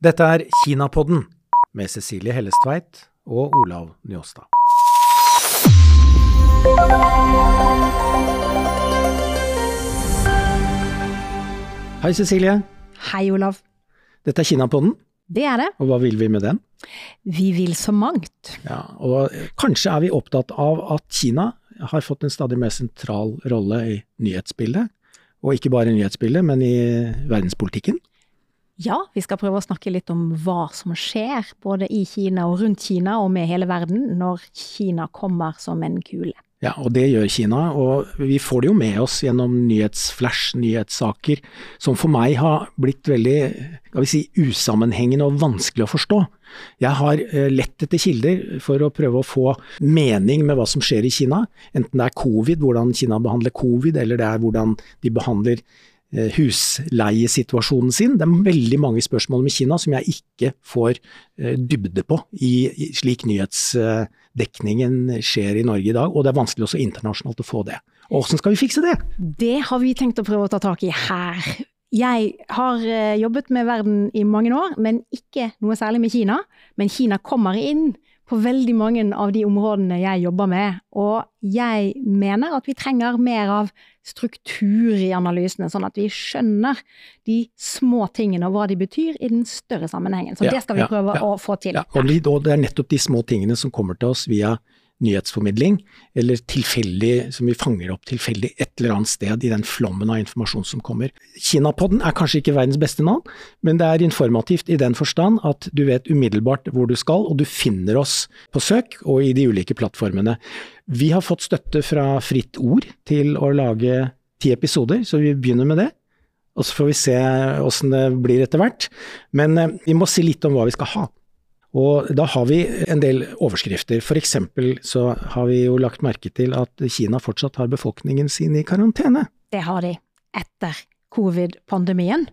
Dette er Kinapodden med Cecilie Hellestveit og Olav Njåstad. Hei, Cecilie. Hei, Olav. Dette er Kinapodden, Det er det. og hva vil vi med den? Vi vil så mangt. Ja, og kanskje er vi opptatt av at Kina har fått en stadig mer sentral rolle i nyhetsbildet. Og ikke bare i nyhetsbildet, men i verdenspolitikken. Ja, vi skal prøve å snakke litt om hva som skjer, både i Kina og rundt Kina og med hele verden, når Kina kommer som en kule. Ja, og det gjør Kina, og vi får det jo med oss gjennom nyhetsflash, nyhetssaker, som for meg har blitt veldig skal vi si, usammenhengende og vanskelig å forstå. Jeg har eh, lett etter kilder for å prøve å få mening med hva som skjer i Kina, enten det er covid, hvordan Kina behandler covid, eller det er hvordan de behandler eh, husleiesituasjonen sin. Det er veldig mange spørsmål med Kina som jeg ikke får eh, dybde på i, slik nyhetsdekningen skjer i Norge i dag, og det er vanskelig også internasjonalt å få det. Hvordan skal vi fikse det? Det har vi tenkt å prøve å ta tak i her. Jeg har eh, jobbet med verden i mange år, men ikke noe særlig med Kina. Men Kina kommer inn på veldig mange av de områdene jeg jobber med. Og jeg mener at vi trenger mer av struktur i analysene, sånn at vi skjønner de små tingene og hva de betyr i den større sammenhengen. Så Ja, det skal vi prøve ja. å få til. Og det er nettopp de små tingene som kommer til oss via nyhetsformidling, eller tilfeldig, som vi fanger opp tilfeldig et eller annet sted i den flommen av informasjon som kommer. Kinapodden er kanskje ikke verdens beste navn, men det er informativt i den forstand at du vet umiddelbart hvor du skal, og du finner oss på søk og i de ulike plattformene. Vi har fått støtte fra Fritt Ord til å lage ti episoder, så vi begynner med det. Og så får vi se åssen det blir etter hvert. Men eh, vi må si litt om hva vi skal ha. Og da har vi en del overskrifter. F.eks. så har vi jo lagt merke til at Kina fortsatt har befolkningen sin i karantene. Det har de etter covid-pandemien.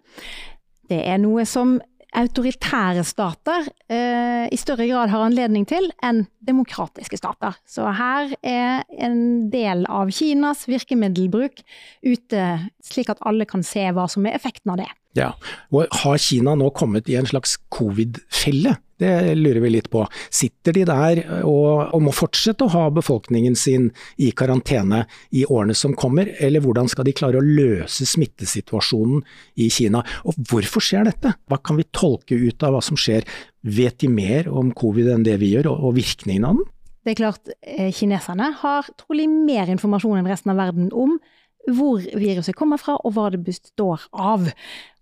Det er noe som autoritære stater eh, i større grad har anledning til enn demokratiske stater. Så her er en del av Kinas virkemiddelbruk ute, slik at alle kan se hva som er effekten av det. Ja, og Har Kina nå kommet i en slags covid-felle? Det lurer vi litt på. Sitter de der og, og må fortsette å ha befolkningen sin i karantene i årene som kommer, eller hvordan skal de klare å løse smittesituasjonen i Kina? Og hvorfor skjer dette? Hva kan vi tolke ut av hva som skjer? Vet de mer om covid enn det vi gjør, og, og virkningen av den? Det er klart, eh, kineserne har trolig mer informasjon enn resten av verden om hvor viruset kommer fra og hva det består av.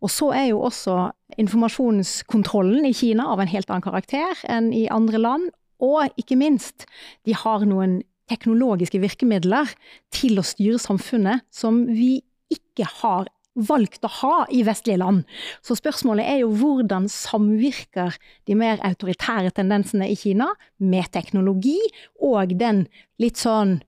Og så er jo også informasjonskontrollen i Kina av en helt annen karakter enn i andre land. Og ikke minst, de har noen teknologiske virkemidler til å styre samfunnet som vi ikke har valgt å ha i vestlige land. Så spørsmålet er jo hvordan samvirker de mer autoritære tendensene i Kina med teknologi og den litt sånn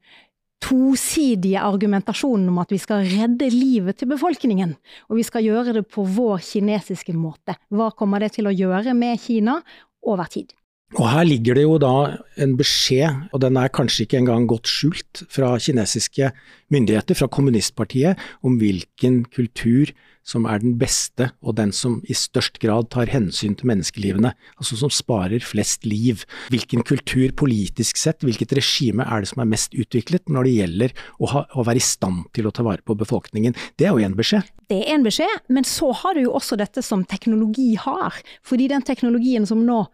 tosidige argumentasjonen om at vi skal redde livet til befolkningen, og vi skal gjøre det på vår kinesiske måte. Hva kommer det til å gjøre med Kina over tid? Og her ligger det jo da en beskjed, og den er kanskje ikke engang godt skjult, fra kinesiske myndigheter, fra kommunistpartiet, om hvilken kultur som er den beste, og den som i størst grad tar hensyn til menneskelivene. Altså som sparer flest liv. Hvilken kultur politisk sett, hvilket regime er det som er mest utviklet når det gjelder å, ha, å være i stand til å ta vare på befolkningen. Det er jo en beskjed. Det er en beskjed, men så har du jo også dette som teknologi har. Fordi den teknologien som nå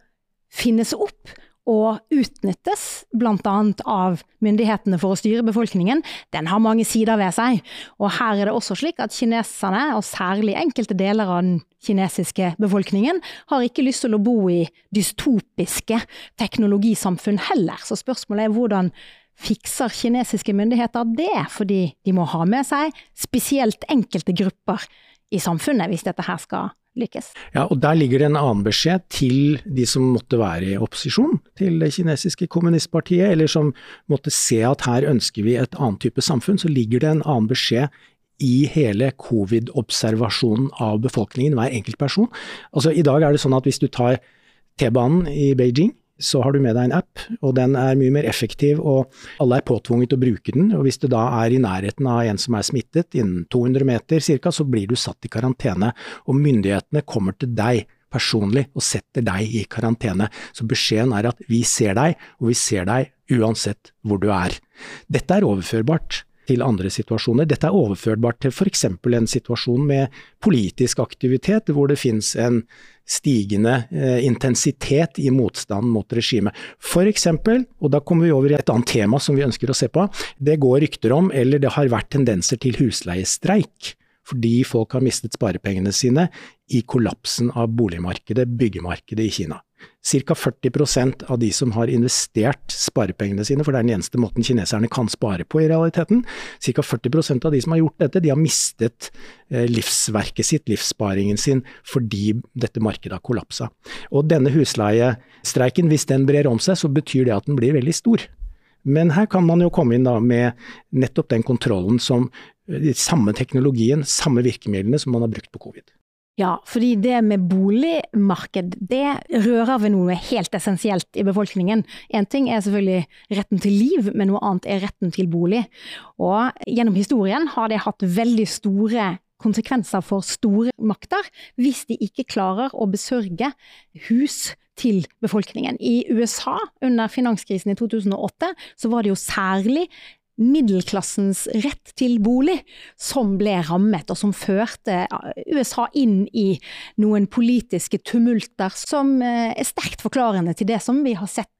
finnes opp og utnyttes bl.a. av myndighetene for å styre befolkningen, den har mange sider ved seg. Og her er det også slik at kineserne, og særlig enkelte deler av den kinesiske befolkningen, har ikke lyst til å bo i dystopiske teknologisamfunn heller. Så spørsmålet er hvordan fikser kinesiske myndigheter det? Fordi de må ha med seg spesielt enkelte grupper i samfunnet hvis dette her skal lykkes. Ja, og Der ligger det en annen beskjed til de som måtte være i opposisjon til det kinesiske kommunistpartiet, eller som måtte se at her ønsker vi et annet type samfunn. Så ligger det en annen beskjed i hele covid-observasjonen av befolkningen, hver enkelt person. Altså I dag er det sånn at hvis du tar T-banen i Beijing, så har du med deg en app, og den er mye mer effektiv, og alle er påtvunget å bruke den. og Hvis du da er i nærheten av en som er smittet, innen 200 meter ca., så blir du satt i karantene. Og myndighetene kommer til deg personlig og setter deg i karantene. Så beskjeden er at vi ser deg, og vi ser deg uansett hvor du er. Dette er overførbart til andre situasjoner. Dette er overførbart til f.eks. en situasjon med politisk aktivitet, hvor det finnes en stigende eh, intensitet i motstanden mot regimet. F.eks., og da kommer vi over i et annet tema som vi ønsker å se på, det går rykter om, eller det har vært tendenser til husleiestreik fordi folk har mistet sparepengene sine i kollapsen av boligmarkedet, byggemarkedet i Kina. Ca. 40% av de som har investert sparepengene sine, for det er den eneste måten kineserne kan spare på i realiteten, ca. 40% av de som har gjort dette, de har mistet eh, livsverket sitt, livssparingen sin, fordi dette markedet har kollapsa. Og denne husleiestreiken, hvis den brer om seg, så betyr det at den blir veldig stor. Men her kan man jo komme inn da med nettopp den kontrollen som samme teknologien, samme virkemidlene som man har brukt på covid. Ja, fordi det med boligmarked, det rører ved noe helt essensielt i befolkningen. Én ting er selvfølgelig retten til liv, men noe annet er retten til bolig. Og gjennom historien har det hatt veldig store konsekvenser for store makter hvis de ikke klarer å besørge hus til befolkningen. I USA under finanskrisen i 2008 så var det jo særlig middelklassens rett til bolig som ble rammet, og som førte USA inn i noen politiske tumulter som eh, er sterkt forklarende til det som vi har sett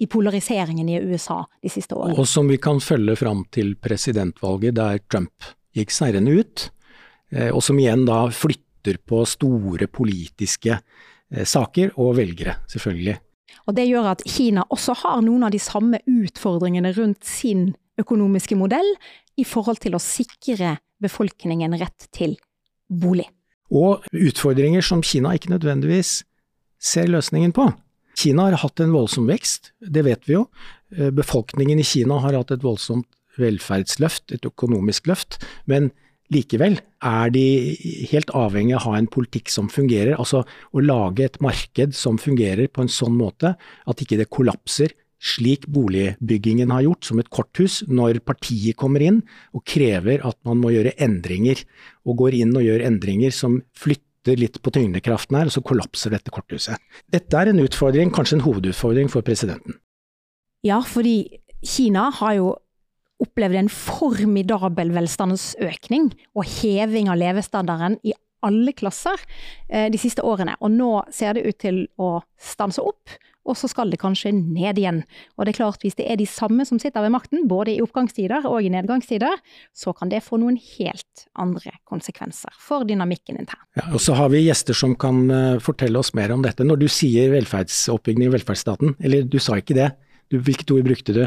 i polariseringen i USA de siste årene. Og som vi kan følge fram til presidentvalget der Trump gikk seirende ut, eh, og som igjen da flytter på store politiske eh, saker og velgere, selvfølgelig. Og Det gjør at Kina også har noen av de samme utfordringene rundt sin økonomiske modell i forhold til å sikre befolkningen rett til bolig. Og utfordringer som Kina ikke nødvendigvis ser løsningen på. Kina har hatt en voldsom vekst, det vet vi jo. Eh, befolkningen i Kina har hatt et voldsomt velferdsløft, et økonomisk løft. Men likevel er de helt avhengig av å ha en politikk som fungerer. Altså å lage et marked som fungerer på en sånn måte at ikke det kollapser slik boligbyggingen har gjort, som et korthus, når partiet kommer inn og krever at man må gjøre endringer, og går inn og gjør endringer som flytter litt på tyngdekraften her, og så kollapser dette korthuset. Dette er en utfordring, kanskje en hovedutfordring for presidenten. Ja, fordi Kina har jo opplevd en formidabel velstandsøkning og heving av levestandarden i alle klasser eh, de siste årene. Og nå ser det ut til å stanse opp og så skal det kanskje ned igjen. Og det er klart, hvis det er de samme som sitter ved makten, både i oppgangstider og i nedgangstider, så kan det få noen helt andre konsekvenser for dynamikken internt. Ja, og så har vi gjester som kan eh, fortelle oss mer om dette. Når du sier velferdsoppbygging i velferdsstaten, eller du sa ikke det, hvilket ord brukte du?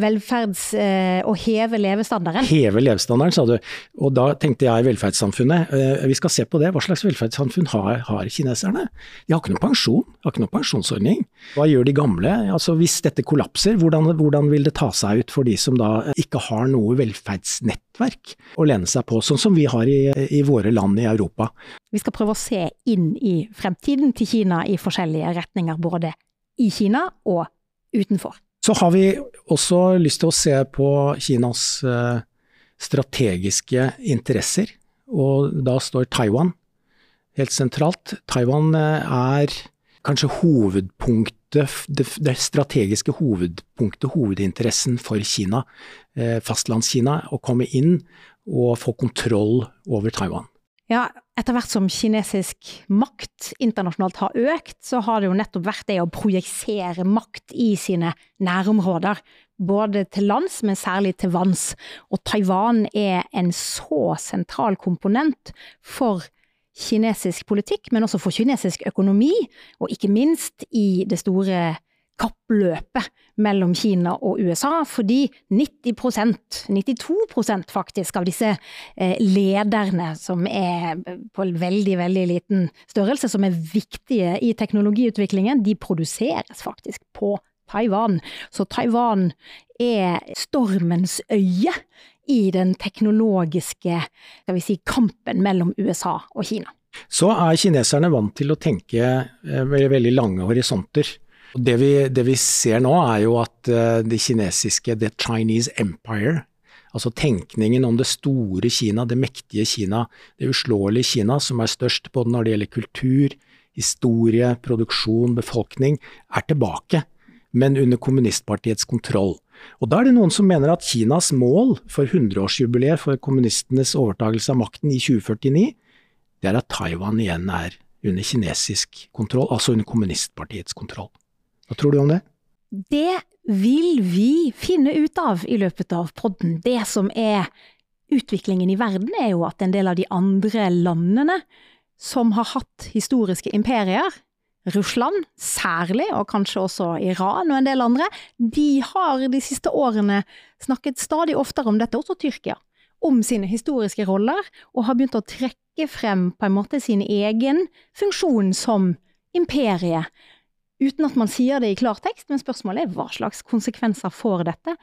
Velferds... Eh, å heve levestandarden. Heve levestandarden, sa du. Og da tenkte jeg velferdssamfunnet. Eh, vi skal se på det. Hva slags velferdssamfunn har, har kineserne? De har ikke noen pensjon, de har ikke noen pensjonsordning. Hva gjør de gamle? Altså Hvis dette kollapser, hvordan, hvordan vil det ta seg ut for de som da ikke har noe velferdsnettverk å lene seg på, sånn som vi har i, i våre land i Europa? Vi skal prøve å se inn i fremtiden til Kina i forskjellige retninger, både i Kina og utenfor. Så har vi også lyst til å se på Kinas eh, strategiske interesser, og da står Taiwan helt sentralt. Taiwan eh, er kanskje hovedpunktet, det strategiske hovedpunktet, hovedinteressen for Kina, eh, fastlandskina, å komme inn og få kontroll over Taiwan. Ja, etter hvert som kinesisk makt internasjonalt har økt, så har det jo nettopp vært det å projisere makt i sine nærområder. Både til lands, men særlig til vanns. Og Taiwan er en så sentral komponent for kinesisk politikk, men også for kinesisk økonomi, og ikke minst i det store kappløpet mellom Kina og USA, fordi 90% 92% faktisk av disse eh, lederne som er på veldig, veldig liten størrelse, som er viktige i teknologiutviklingen, de produseres faktisk på Taiwan. Så Taiwan er stormens øye i den teknologiske si, kampen mellom USA og Kina. Så er kineserne vant til å tenke eh, veldig lange horisonter. Det vi, det vi, ser nå er jo at uh, det kinesiske The Chinese Empire, altså tenkningen om det store Kina, det mektige Kina, det uslåelige Kina som er størst både når det gjelder kultur, historie, produksjon, befolkning, er tilbake, men under kommunistpartiets kontroll. Og Da er det noen som mener at Kinas mål for 100-årsjubileet for kommunistenes overtagelse av makten i 2049, det er at Taiwan igjen er under kinesisk kontroll, altså under kommunistpartiets kontroll. Hva tror du om det? Det vil vi finne ut av i løpet av podden. Det som er utviklingen i verden, er jo at en del av de andre landene som har hatt historiske imperier, Russland særlig, og kanskje også Iran og en del andre, de har de siste årene snakket stadig oftere om dette, også Tyrkia, om sine historiske roller, og har begynt å trekke frem på en måte sin egen funksjon som imperie. Uten at man sier det i klartekst, men spørsmålet er hva slags konsekvenser får dette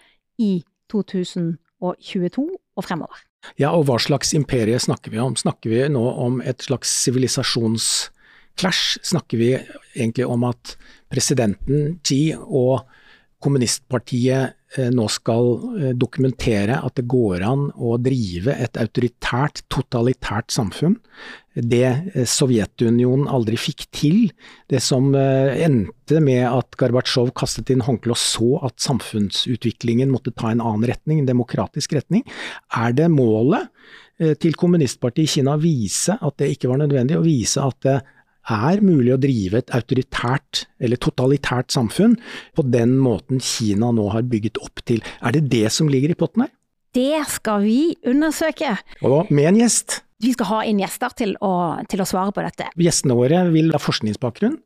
i 2022 og fremover? Ja, og hva slags imperie snakker vi om? Snakker vi nå om et slags sivilisasjonsklash? snakker vi egentlig om at presidenten Xi og kommunistpartiet eh, nå skal eh, dokumentere at det går an å drive et autoritært, totalitært samfunn. Det eh, Sovjetunionen aldri fikk til, det som endte med at Gorbatsjov kastet inn håndkleet og så at samfunnsutviklingen måtte ta en annen retning, en demokratisk retning. Er det målet til kommunistpartiet i Kina å vise at det ikke var nødvendig, å vise at det er mulig å drive et autoritært eller totalitært samfunn på den måten Kina nå har bygget opp til. Er det det som ligger i potten her? Det skal vi undersøke. Og med en gjest. Vi skal ha inn gjester til å, til å svare på dette. Gjestene våre vil ha forskningsbakgrunn.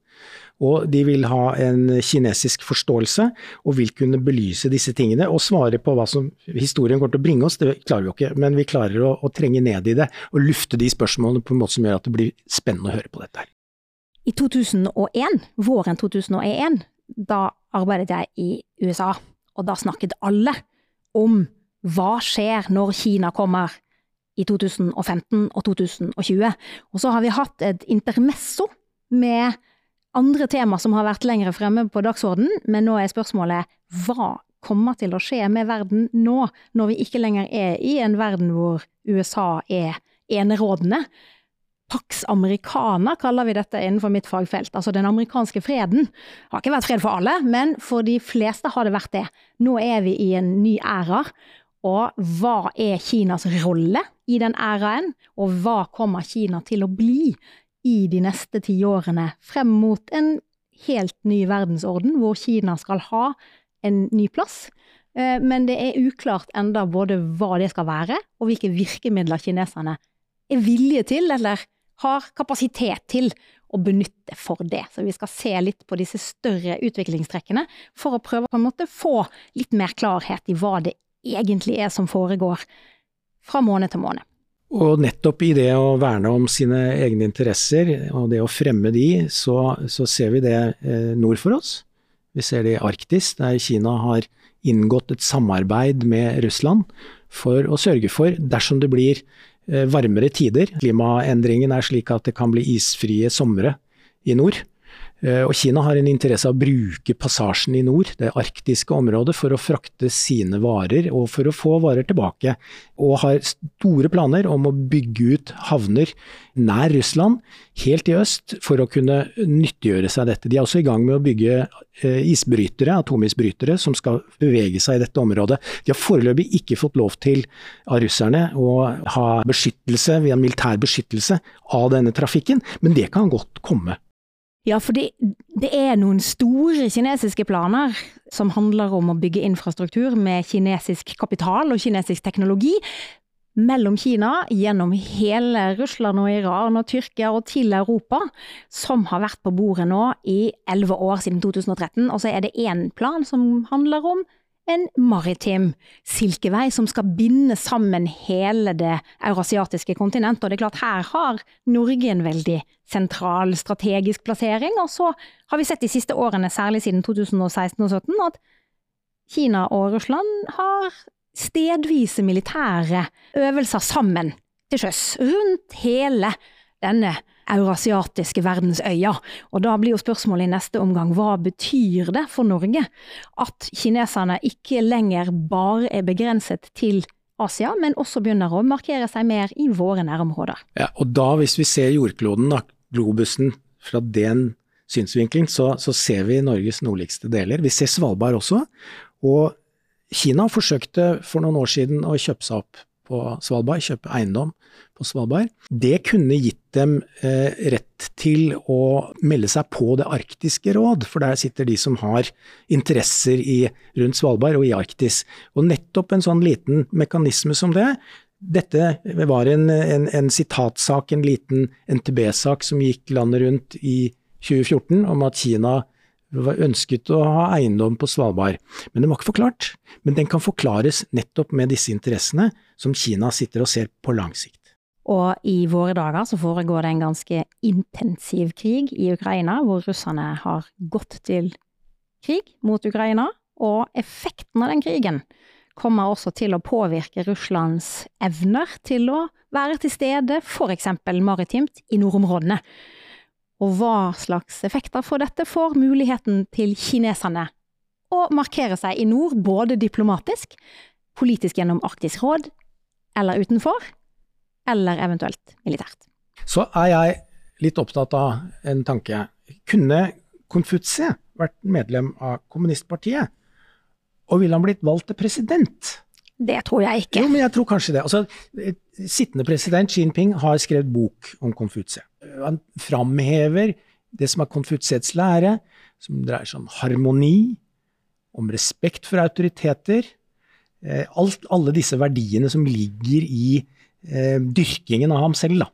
Og de vil ha en kinesisk forståelse, og vil kunne belyse disse tingene og svare på hva som historien kommer til å bringe oss. Det klarer vi jo ikke, men vi klarer å, å trenge ned i det og lufte de spørsmålene på en måte som gjør at det blir spennende å høre på dette her. I 2001, våren 2001, da arbeidet jeg i USA, og da snakket alle om hva skjer når Kina kommer i 2015 og 2020. Og så har vi hatt et intermesso med andre tema som har vært lenger fremme på dagsordenen, men nå er spørsmålet hva kommer til å skje med verden nå, når vi ikke lenger er i en verden hvor USA er enerådende, Pax americana kaller vi dette innenfor mitt fagfelt, altså den amerikanske freden. Det har ikke vært fred for alle, men for de fleste har det vært det. Nå er vi i en ny æra, og hva er Kinas rolle i den æraen, og hva kommer Kina til å bli i de neste tiårene frem mot en helt ny verdensorden, hvor Kina skal ha en ny plass? Eh, men det er uklart enda både hva det skal være, og hvilke virkemidler kineserne er villige til, eller har kapasitet til å benytte for det. Så vi skal se litt på disse større utviklingstrekkene for å prøve å få litt mer klarhet i hva det egentlig er som foregår fra måned til måned. Og nettopp i det å verne om sine egne interesser, og det å fremme de, så, så ser vi det eh, nord for oss. Vi ser det i Arktis, der Kina har inngått et samarbeid med Russland for å sørge for, dersom det blir Eh, varmere tider. Klimaendringen er slik at det kan bli isfrie somre i nord. Eh, og Kina har en interesse av å bruke passasjen i nord, det arktiske området, for å frakte sine varer og for å få varer tilbake. Og har store planer om å bygge ut havner nær Russland, helt i øst, for å kunne nyttiggjøre seg dette. De er også i gang med å bygge eh, isbrytere, atomisbrytere, som skal bevege seg i dette området. De har foreløpig ikke fått lov til av russerne å ha beskyttelse, via militær beskyttelse av denne trafikken, men det kan godt komme. Ja, for det, det, er noen store kinesiske planer som handler om å bygge infrastruktur med kinesisk kapital og kinesisk teknologi mellom Kina, gjennom hele Russland og Iran og Tyrkia og til Europa, som har vært på bordet nå i elleve år siden 2013. Og så er det én plan som handler om en maritim silkevei som skal binde sammen hele det eurasiatiske kontinent. Og det er klart, her har Norge en veldig sentral strategisk plassering. Og så har vi sett de siste årene, særlig siden 2016 og 2017, at Kina og Russland har stedvise militære øvelser sammen til sjøs rundt hele denne eurasiatiske verdensøya. Og da blir jo spørsmålet i neste omgang hva betyr det for Norge at kineserne ikke lenger bare er begrenset til Asia, men også begynner å markere seg mer i våre nærområder. Ja, og da hvis vi ser jordkloden, da, globusen fra den synsvinkelen så, så, ser vi Norges nordligste deler. Vi ser Svalbard også. Og Kina forsøkte for noen år siden å kjøpe seg opp på Svalbard, kjøpe eiendom på Svalbard. Det kunne gitt dem eh, rett til å melde seg på Det arktiske råd, for der sitter de som har interesser i, rundt Svalbard og i Arktis. Og nettopp en sånn liten mekanisme som det, dette var en, en, en sitatsak, en liten NTB-sak som gikk landet rundt i 2014 om at Kina ønsket å ha eiendom på Svalbard. Men den var ikke forklart. Men den kan forklares nettopp med disse interessene som Kina sitter og ser på lang sikt. Og i våre dager så foregår det en ganske intensiv krig i Ukraina, hvor russerne har gått til krig mot Ukraina. Og effekten av den krigen kommer også til å påvirke Russlands evner til å være til stede, f.eks. maritimt, i nordområdene. Og hva slags effekter får dette for muligheten til kineserne å markere seg i nord, både diplomatisk, politisk gjennom Arktisk råd, eller utenfor, eller eventuelt militært. Så er jeg litt opptatt av en tanke. Kunne Konfutse vært medlem av kommunistpartiet, og ville han blitt valgt til president? Det tror jeg ikke. Jo, men jeg tror kanskje det. Altså, sittende president Xi Jinping har skrevet bok om Konfutse. Han framhever det som er Konfutsets lære, som dreier seg om harmoni, om respekt for autoriteter. Eh, alt, alle disse verdiene som ligger i eh, dyrkingen av ham selv. Da.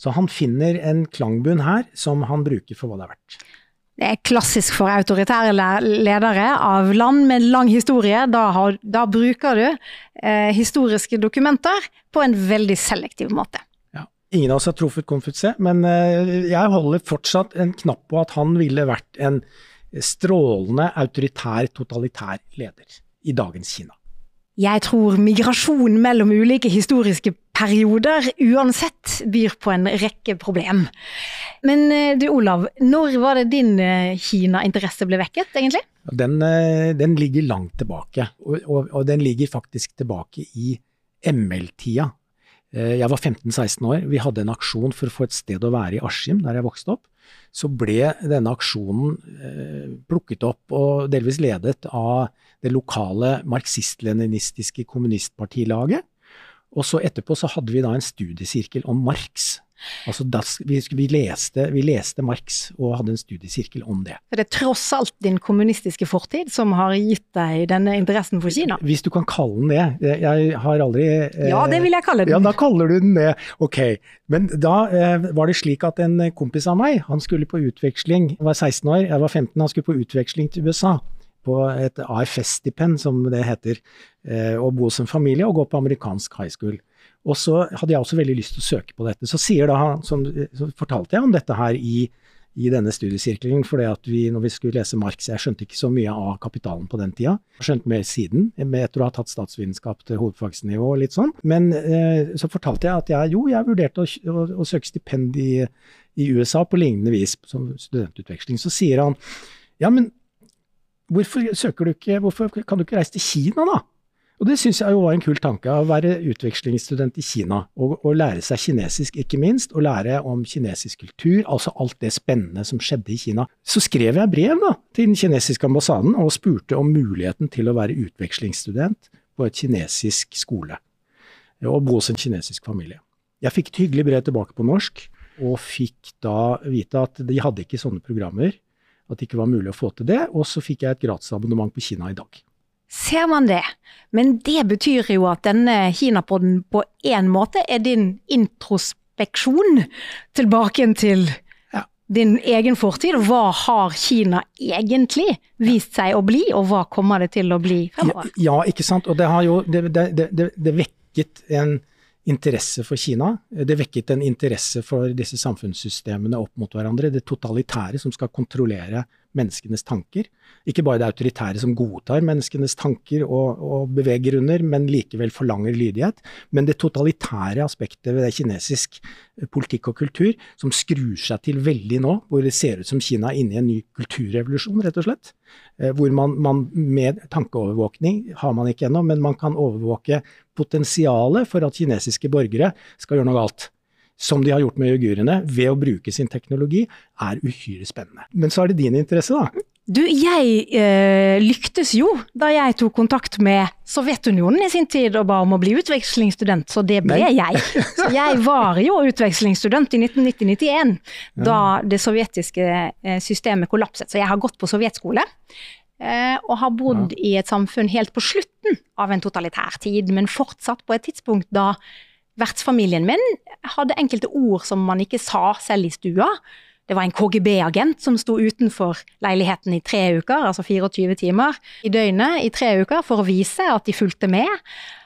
Så han finner en klangbunn her som han bruker for hva det er verdt. Det er klassisk for autoritære ledere av land med lang historie. Da, har, da bruker du eh, historiske dokumenter på en veldig selektiv måte. Ingen av oss har truffet Konfutse, men eh, jeg holder fortsatt en knapp på at han ville vært en strålende autoritær, totalitær leder i dagens Kina. Jeg tror migrasjon mellom ulike historiske perioder uansett byr på en rekke problem. Men eh, du Olav, når var det din eh, Kina-interesse ble vekket, egentlig? Den, den, ligger langt tilbake, og, og, og den ligger faktisk tilbake i ML-tida. Eh, jeg var 15-16 år. Vi hadde en aksjon for å få et sted å være i Askim, der jeg vokste opp. Så ble denne aksjonen eh, plukket opp og delvis ledet av det lokale marxist-leninistiske kommunistpartilaget. Og så etterpå så hadde vi da en studiesirkel om Marx. Altså das, vi, vi, leste, vi, leste, Marx og hadde en studiesirkel om det. Så det er tross alt din kommunistiske fortid som har gitt deg denne interessen for Kina? Hvis du kan kalle den det. Jeg har aldri eh, Ja, det vil jeg kalle den. Ja, da kaller du den det. Ok. Men da eh, var det slik at en kompis av meg, han skulle på utveksling, han var 16 år, jeg var 15, han skulle på utveksling til USA på et AFS-stipend, som det heter, eh, og bo som familie og gå på amerikansk high school. Og så hadde jeg også veldig lyst til å søke på dette. Så, da, som, så fortalte jeg om dette her i, i denne studiesirkelen, fordi at vi, når vi skulle lese Marx, jeg skjønte ikke så mye av kapitalen på den tida. Skjønte mer siden, etter å ha tatt statsvitenskap til hovedfagsnivå og litt sånn. Men eh, så fortalte jeg at jeg jo, jeg vurderte å, å, å søke stipend i, i, USA på lignende vis som studentutveksling. Så sier han ja, men hvorfor søker du ikke, hvorfor kan du ikke reise til Kina da? Og det syns jeg jo var en kul tanke, å være utvekslingsstudent i Kina. Og, og, lære seg kinesisk, ikke minst, og lære om kinesisk kultur, altså alt det spennende som skjedde i Kina. Så skrev jeg brev da, til den kinesiske ambassaden og spurte om muligheten til å være utvekslingsstudent på et kinesisk skole, og bo hos en kinesisk familie. Jeg fikk et hyggelig brev tilbake på norsk, og fikk da vite at de hadde ikke sånne programmer, at det ikke var mulig å få til det, og så fikk jeg et gratisabonnement på Kina i dag ser man det. Men det betyr jo at denne Kinapodden på en måte er din introspeksjon tilbake til ja. din egen fortid. Hva har Kina egentlig vist seg å bli, og hva kommer det til å bli fremover? Ja, ja ikke sant. Og det har jo det, det, det vekket en interesse for Kina. Det vekket en interesse for disse samfunnssystemene opp mot hverandre. Det totalitære som skal kontrollere menneskenes tanker. Ikke bare det autoritære som godtar menneskenes tanker og, og beveger under, men likevel forlanger lydighet. Men det totalitære aspektet ved det kinesisk eh, politikk og kultur, som skrur seg til veldig nå, hvor det ser ut som Kina er inne i en ny kulturrevolusjon, rett og slett. Eh, hvor man, man med tankeovervåkning har man ikke ennå, men man kan overvåke potensialet for at kinesiske borgere skal gjøre noe galt. som de har gjort med uigurene, ved å bruke sin teknologi, er uhyre spennende. Men så er det din interesse, da. Du, jeg eh, lyktes jo da jeg tok kontakt med Sovjetunionen i sin tid og ba om å bli utvekslingsstudent, så det ble Nei. jeg. Så jeg var jo utvekslingsstudent i 1990-91, da det sovjetiske eh, systemet kollapset. Så jeg har gått på sovjetskole. Eh, Og har bodd i et samfunn helt på slutten av en totalitær tid, men fortsatt på et tidspunkt da vertsfamilien min hadde enkelte ord som man ikke sa selv i stua. Det var en KGB-agent som sto utenfor leiligheten i tre uker, altså 24 timer i døgnet i tre uker, for å vise at de fulgte med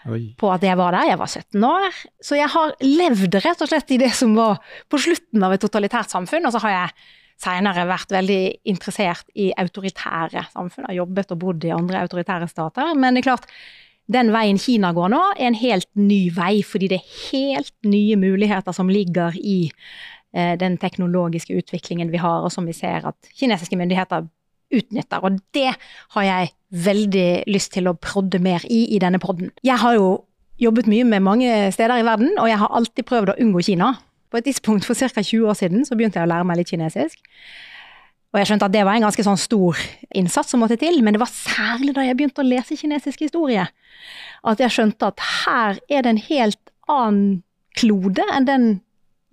Oi. på at jeg var der. Jeg var 17 år. Så jeg har levd rett og slett i det som var på slutten av et totalitært samfunn, og så har jeg senere vært veldig interessert i autoritære samfunn. Har jobbet og bodd i andre autoritære stater. Men det er klart, den veien Kina går nå, er en helt ny vei, fordi det er helt nye muligheter som ligger i eh, den teknologiske utviklingen vi har, og som vi ser at kinesiske myndigheter utnytter. Og det har jeg veldig lyst til å prodde mer i i denne podden. Jeg har jo jobbet mye med mange steder i verden, og jeg har alltid prøvd å unngå Kina. På et tidspunkt for ca. 20 år siden så begynte jeg å lære meg litt kinesisk. Og jeg skjønte at det var en ganske sånn stor innsats som måtte til, men det var særlig da jeg begynte å lese kinesisk historie, at jeg skjønte at her er det en helt annen klode enn den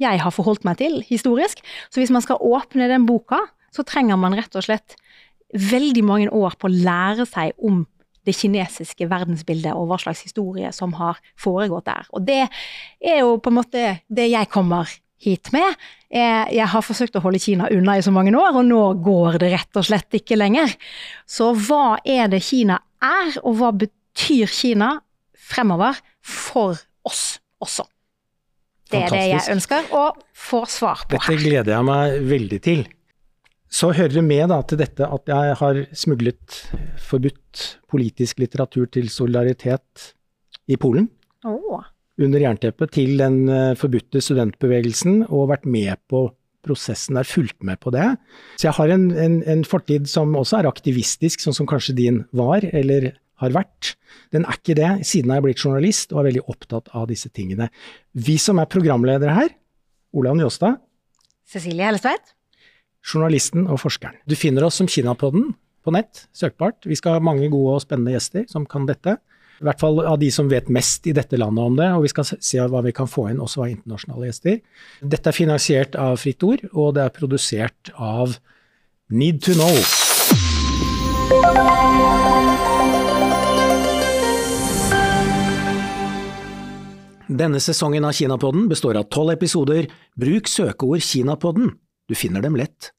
jeg har forholdt meg til historisk. Så hvis man skal åpne den boka, så trenger man rett og slett veldig mange år på å lære seg om det kinesiske verdensbildet og hva slags historie som har foregått der. Og det er jo på en måte det jeg kommer hit med. Jeg har forsøkt å holde Kina unna i så mange år, og nå går det rett og slett ikke lenger. Så hva er det Kina er, og hva betyr Kina fremover for oss også? Det er det jeg ønsker å få svar på her. Dette gleder jeg meg veldig til. Så hører det med da, til dette at jeg har smuglet forbudt politisk litteratur til solidaritet i Polen. Oh. under jernteppet til den eh, forbudte studentbevegelsen og vært med på prosessen der, fulgt med på det. Så jeg har en, en, en fortid som også er aktivistisk, sånn som kanskje din var, eller har vært. Den er ikke det, siden jeg er blitt journalist og er veldig opptatt av disse tingene. Vi som er programledere her, Olav Njåstad, Cecilie Hellestveit? Journalisten og forskeren. Du finner oss som Kinapodden på nett, søkbart. Vi skal ha mange gode og spennende gjester som kan dette. I hvert fall av de som vet mest i dette landet om det, og vi skal se hva vi kan få inn også av internasjonale gjester. Dette er finansiert av Fritt Ord, og det er produsert av Need to Know. Denne sesongen av Kinapodden består av tolv episoder. Bruk søkeord Kinapodden. Du finner dem lett.